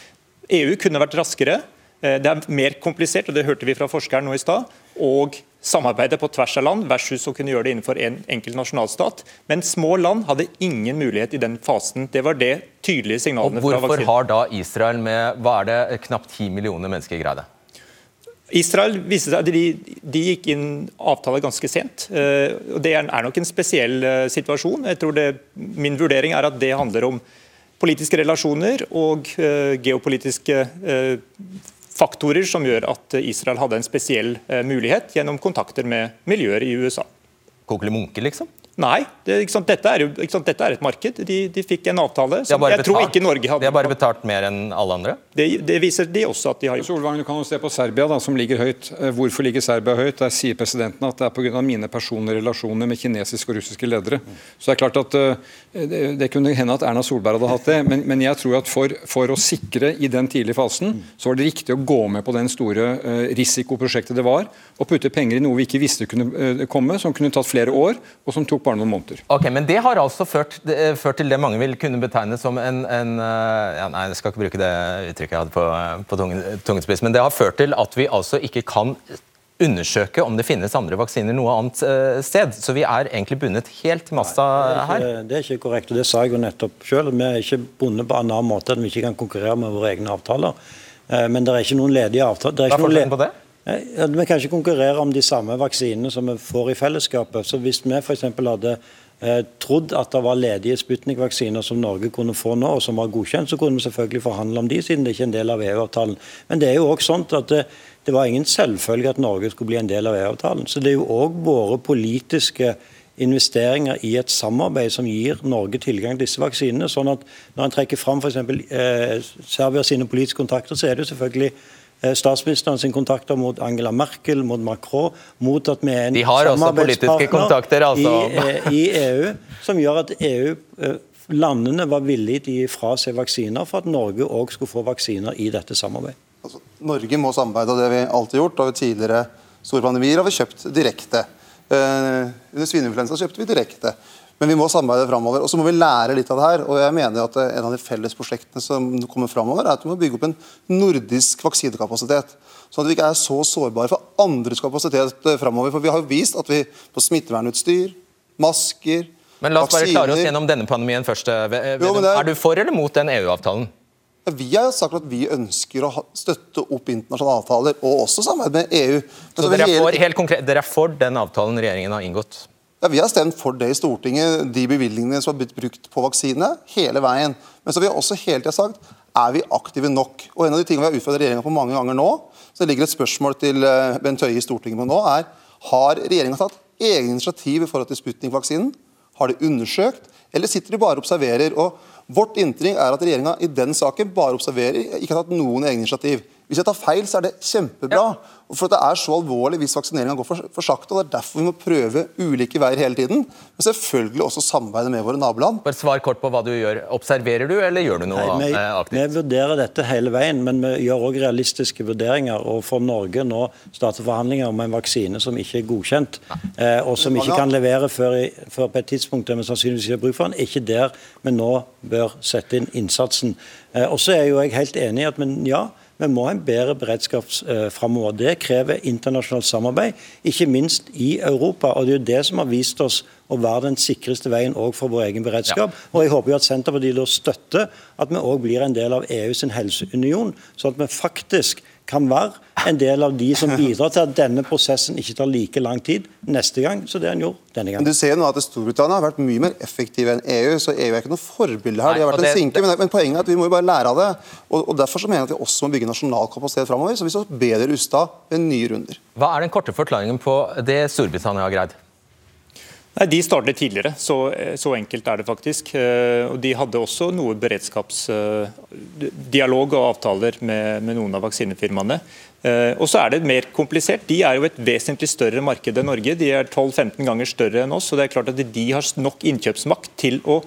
EU kunne vært raskere. Eh, det er mer komplisert, og det hørte vi fra forskeren nå i stad. Og samarbeide på tvers av land versus å kunne gjøre det innenfor en enkelt nasjonalstat. Men små land hadde ingen mulighet i den fasen. Det var det tydelige signalene fra vaksinen. Hvorfor har da Israel med hva er det, knapt 10 millioner mennesker greid det? Israel viste seg at de, de gikk inn avtale ganske sent. Eh, og Det er nok en spesiell eh, situasjon. Jeg tror det, Min vurdering er at det handler om politiske relasjoner og eh, geopolitiske faktorer som gjør at Israel hadde en spesiell eh, mulighet gjennom kontakter med miljøer i USA. Kokelig munke, liksom? Nei, det, ikke sant, dette, er jo, ikke sant, dette er et marked. De, de fikk en avtale som jeg jeg tror ikke Norge hadde. De har bare betalt mer enn alle andre? Det, det viser de også at de har gjort. Solvang, du kan jo se på Serbia, da, som ligger høyt. Eh, Hvorfor ligger Serbia høyt? Der sier presidenten at det er pga. mine personlige relasjoner med kinesiske og russiske ledere. Så det er klart at eh, det, det kunne hende at Erna Solberg hadde hatt det, men, men jeg tror at for, for å sikre i den tidlige fasen, så var det riktig å gå med på den store eh, risikoprosjektet det var, og putte penger i noe vi ikke visste kunne komme, som kunne tatt flere år, og som tok bare noen måneder. Ok, Men det har altså ført, eh, ført til det mange vil kunne betegne som en, en eh, ja, Nei, jeg skal ikke bruke det uttrykket jeg hadde på, eh, på tungen, tungen spiss, men det har ført til at vi altså ikke kan undersøke om det finnes andre vaksiner noe annet sted. Så vi er egentlig bundet helt til masta her. Det, det er ikke korrekt, og det sa jeg jo nettopp selv. Vi er ikke bundet på en annen måte enn vi ikke kan konkurrere med våre egne avtaler. Eh, Men det er ikke noen ledige avtaler. Det Hva er ikke noen forskjellen på det? Vi kan ikke konkurrere om de samme vaksinene som vi får i fellesskapet. Så Hvis vi f.eks. hadde eh, trodd at det var ledige Sputnik-vaksiner som Norge kunne få nå, og som var godkjent, så kunne vi selvfølgelig forhandle om de, siden det ikke er en del av EU-avtalen. Men det er jo også sånn at det, det var ingen selvfølge at Norge skulle bli en del av EU-avtalen. Så det er jo òg våre politiske investeringer i et samarbeid som gir Norge tilgang til disse vaksinene. sånn at Når en trekker fram f.eks. Eh, Serbia sine politiske kontakter, så er det jo selvfølgelig eh, statsministeren sin kontakter mot Angela Merkel, mot Macron, mot at vi er en samarbeidspartner altså. i, eh, i EU, som gjør at EU eh, Landene var villige til å gi fra seg vaksiner for at Norge òg skulle få vaksiner i dette samarbeidet. Altså, Norge må samarbeide, og det har vi alltid gjort. og Ved tidligere store pandemier har vi kjøpt direkte. Eh, under svineinfluensa kjøpte vi direkte. Men vi må samarbeide framover. Og så må vi lære litt av det her. og jeg mener at En av de felles prosjektene som kommer framover, er at vi må bygge opp en nordisk vaksinekapasitet. Sånn at vi ikke er så sårbare for andres kapasitet eh, framover. For vi har jo vist at vi på smittevernutstyr, masker, vaksiner Men la oss bare klare oss gjennom denne pandemien først. eh, Jo, er- Er du for eller mot den EU-avtalen? Vi har sagt at vi ønsker å støtte opp internasjonale avtaler, og også samarbeid med EU. Men Så så dere er, for, helt konkret, dere er for den avtalen regjeringen har inngått? Ja, Vi har stemt for det i Stortinget, de bevilgningene som har blitt brukt på vaksine, hele veien. Men så har vi også hele tiden sagt er vi aktive nok. Og En av de tingene vi har utfordret regjeringa på mange ganger nå, så det ligger et spørsmål til eh, Bent Høie i Stortinget på nå, er har regjeringa tatt egne initiativ i forhold til Sputnik-vaksinen? Har de undersøkt, eller sitter de bare og observerer? Og Vårt inntrykk er at regjeringa i den saken bare observerer, ikke har tatt noen egne initiativ. Hvis jeg tar feil, så er det kjempebra. Ja. for at Det er så alvorlig hvis vaksineringa går for, for sakte. og Det er derfor vi må prøve ulike veier hele tiden. Men selvfølgelig også samarbeide med våre naboland. Bare Svar kort på hva du gjør. Observerer du, eller gjør du noe Nei, vi, eh, aktivt? vi vurderer dette hele veien, men vi gjør òg realistiske vurderinger. Og for Norge nå starter forhandlinger om en vaksine som ikke er godkjent, eh, og som ikke kan levere før, i, før på et tidspunkt der vi sannsynligvis ikke har bruk for den, ikke der vi nå bør sette inn innsatsen. Eh, og så er jo jeg helt enig i at men ja, vi må ha en bedre beredskap eh, framover. Det krever internasjonalt samarbeid, ikke minst i Europa. og Det er jo det som har vist oss å være den sikreste veien òg for vår egen beredskap. Og jeg håper jo at Senterpartiet da støtter at vi òg blir en del av EU sin helseunion, sånn at vi faktisk kan være en del av de som bidrar til at denne prosessen ikke tar like lang tid neste gang som det den gjorde denne Men gangen. du ser jo nå at Storbritannia har vært mye mer effektiv enn EU, så EU er ikke noe forbilde her. De har vært en sinke, men, men poenget er at vi må jo bare lære av det. Og, og Derfor så mener jeg at vi også må bygge nasjonal kapasitet framover, så vi står bedre rusta ved nye runder. Hva er den korte forklaringen på det Storbritannia har greid? Nei, De startet tidligere, så, så enkelt er det faktisk. Eh, Og De hadde også noe beredskapsdialog og avtaler med, med noen av vaksinefirmaene. Eh, Og så er det mer komplisert. De er jo et vesentlig større marked enn Norge. De er 12-15 ganger større enn oss, og det er klart at de har nok innkjøpsmakt til å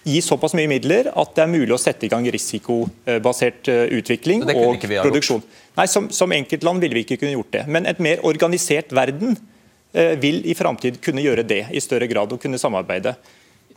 gi såpass mye midler at det er mulig å sette i gang risikobasert eh, utvikling og produksjon. Nei, som, som enkeltland ville vi ikke kunne gjort det. Men et mer organisert verden eh, vil i framtid kunne gjøre det i større grad og kunne samarbeide.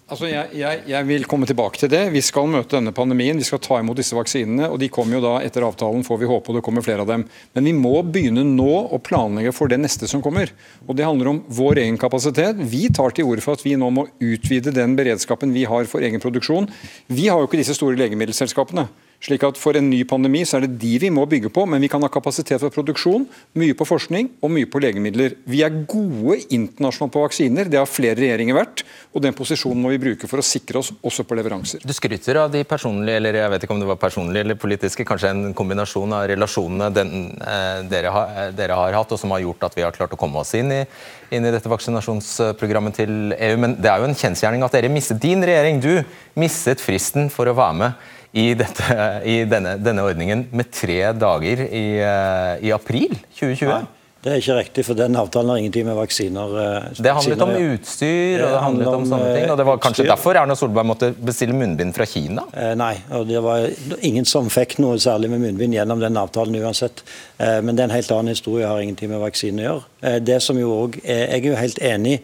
Altså, jeg, jeg, jeg, vil komme tilbake til det. Vi skal møte denne pandemien. Vi skal ta imot disse vaksinene. og De kommer jo da etter avtalen, får vi håpe, og det kommer flere av dem. Men vi må begynne nå å planlegge for det neste som kommer. Og Det handler om vår egen kapasitet. Vi tar til orde for at vi nå må utvide den beredskapen vi har for egen produksjon. Vi har jo ikke disse store legemiddelselskapene slik at For en ny pandemi så er det de vi må bygge på, men vi kan ha kapasitet for produksjon, mye på forskning og mye på legemidler. Vi er gode internasjonalt på vaksiner, det har flere regjeringer vært. og Den posisjonen må vi bruke for å sikre oss også på leveranser. Du skryter av de personlige, eller jeg vet ikke om det var personlige eller politiske, kanskje en kombinasjon av relasjonene den, eh, dere, har, eh, dere, har, hatt, og som har gjort at vi har klart å komme oss inn i, inn i dette vaksinasjonsprogrammet til EU. Men det er jo en kjensgjerning at dere mistet din regjering. Du mistet fristen for å være med i, dette, i denne, denne, ordningen med tre dager i, eh, i april 2020? Nei. Det er ikke riktig, for den avtalen har ingenting med vaksiner eh, Det handlet om utstyr og det handlet om, om sånne ting. og Det var kanskje utstyr. derfor Erna Solberg måtte bestille munnbind fra Kina? Eh, nei, og det var ingen som fikk noe særlig med munnbind gjennom den avtalen uansett. Eh, men det er en helt annen historie, har ingenting med vaksine å gjøre. Eh, det som jo også, Jeg er jo helt enig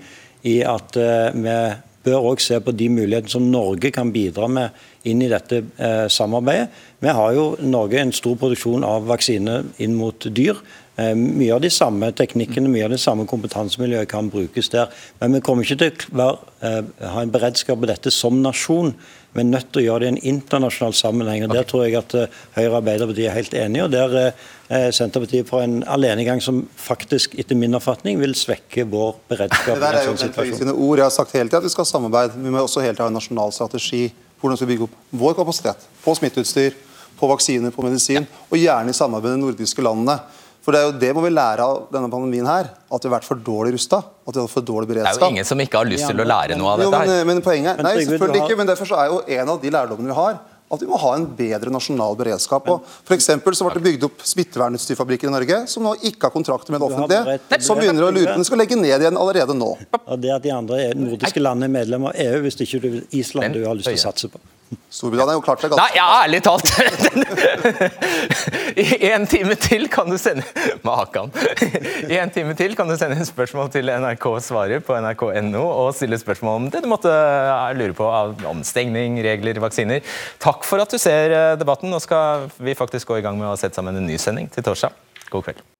i at eh, vi bør også se på de mulighetene som Norge kan bidra med inn i dette eh, samarbeidet. Vi har jo Norge en stor produksjon av vaksiner inn mot dyr. Eh, mye av de samme teknikkene, mye av det samme kompetansemiljøet kan brukes der. Men vi kommer ikke til å eh, ha en beredskap på dette som nasjon. Vi er nødt til å gjøre det i en internasjonal sammenheng. og Der tror jeg at Høyre og Arbeiderpartiet er helt enige. og Der er Senterpartiet på en alenegang som faktisk, etter min oppfatning, vil svekke vår beredskap. Det der er jo sånn sine ord. Jeg har sagt hele tiden at vi skal samarbeide. Vi må også tiden ha en nasjonal strategi hvordan vi skal bygge opp vår kapasitet på smitteutstyr, på vaksiner, på medisin, og gjerne i samarbeid med de nordiske landene. For Det er jo det må vi lære av denne pandemien her, at vi har vært for dårlig rusta. At vi har for dårlig beredskap. Det er jo ingen som ikke har lyst til å lære noe av dette her. Jo, men, men poenget Nei, selvfølgelig ikke. Men derfor er jo en av de lærdommene vi har, at vi må ha en bedre nasjonal beredskap. Og for så ble det bygd opp smittevernutstyrfabrikker i Norge som nå ikke har kontrakter med det offentlige, som begynner å lure på skal legge ned igjen allerede nå. Og det at de andre nordiske landene er medlemmer av EU, hvis det ikke er Island du har lyst til å satse på. Storbritannia har jo klart det ganske Nei, ja, ærlig talt! I en time til kan du sende Makan. I en time til kan du sende en spørsmål til NRK Svarer på nrk.no og stille spørsmål om det du måtte eh, lure på av omstengning, regler, vaksiner. Takk for at du ser eh, debatten. Nå skal vi faktisk gå i gang med å sette sammen en ny sending til torsdag. God kveld.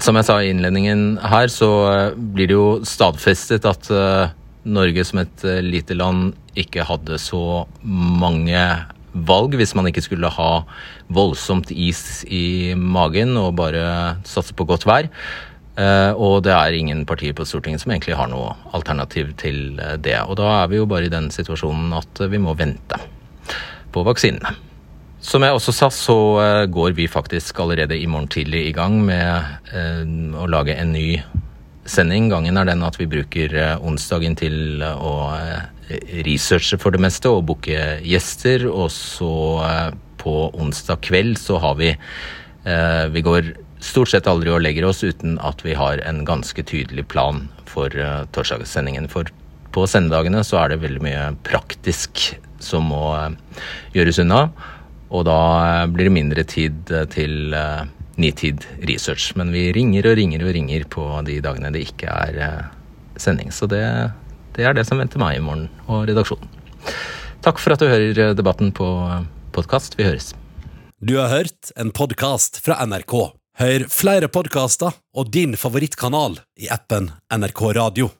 Som jeg sa i innledningen her, så eh, blir det jo stadfestet at uh, Norge som et uh, lite land ikke hadde så mange valg hvis man ikke skulle ha voldsomt is i magen og bare satse på godt vær. Og det er ingen partier på Stortinget som egentlig har noe alternativ til det. Og da er vi jo bare i den situasjonen at vi må vente på vaksinene. Som jeg også sa, så eh, går vi faktisk allerede i morgen tidlig i gang med eh, å lage en ny sending. Gangen er den at vi bruker eh, onsdagen til å researche for det meste og booke gjester. Og så på onsdag kveld så har vi Vi går stort sett aldri og legger oss uten at vi har en ganske tydelig plan for torsdagssendingen. For på sendedagene så er det veldig mye praktisk som må gjøres unna. Og da eh, blir det mindre tid eh, til uh, nitid research. Men vi ringer og ringer og ringer på de dagene det ikke er sending. Så det, det, er det som venter meg i morgen, og redaksjonen. Takk for at du hører debatten på podkast. Vi høres. Du har hørt en podkast fra NRK. Hør flere podkaster og din favorittkanal i appen NRK Radio.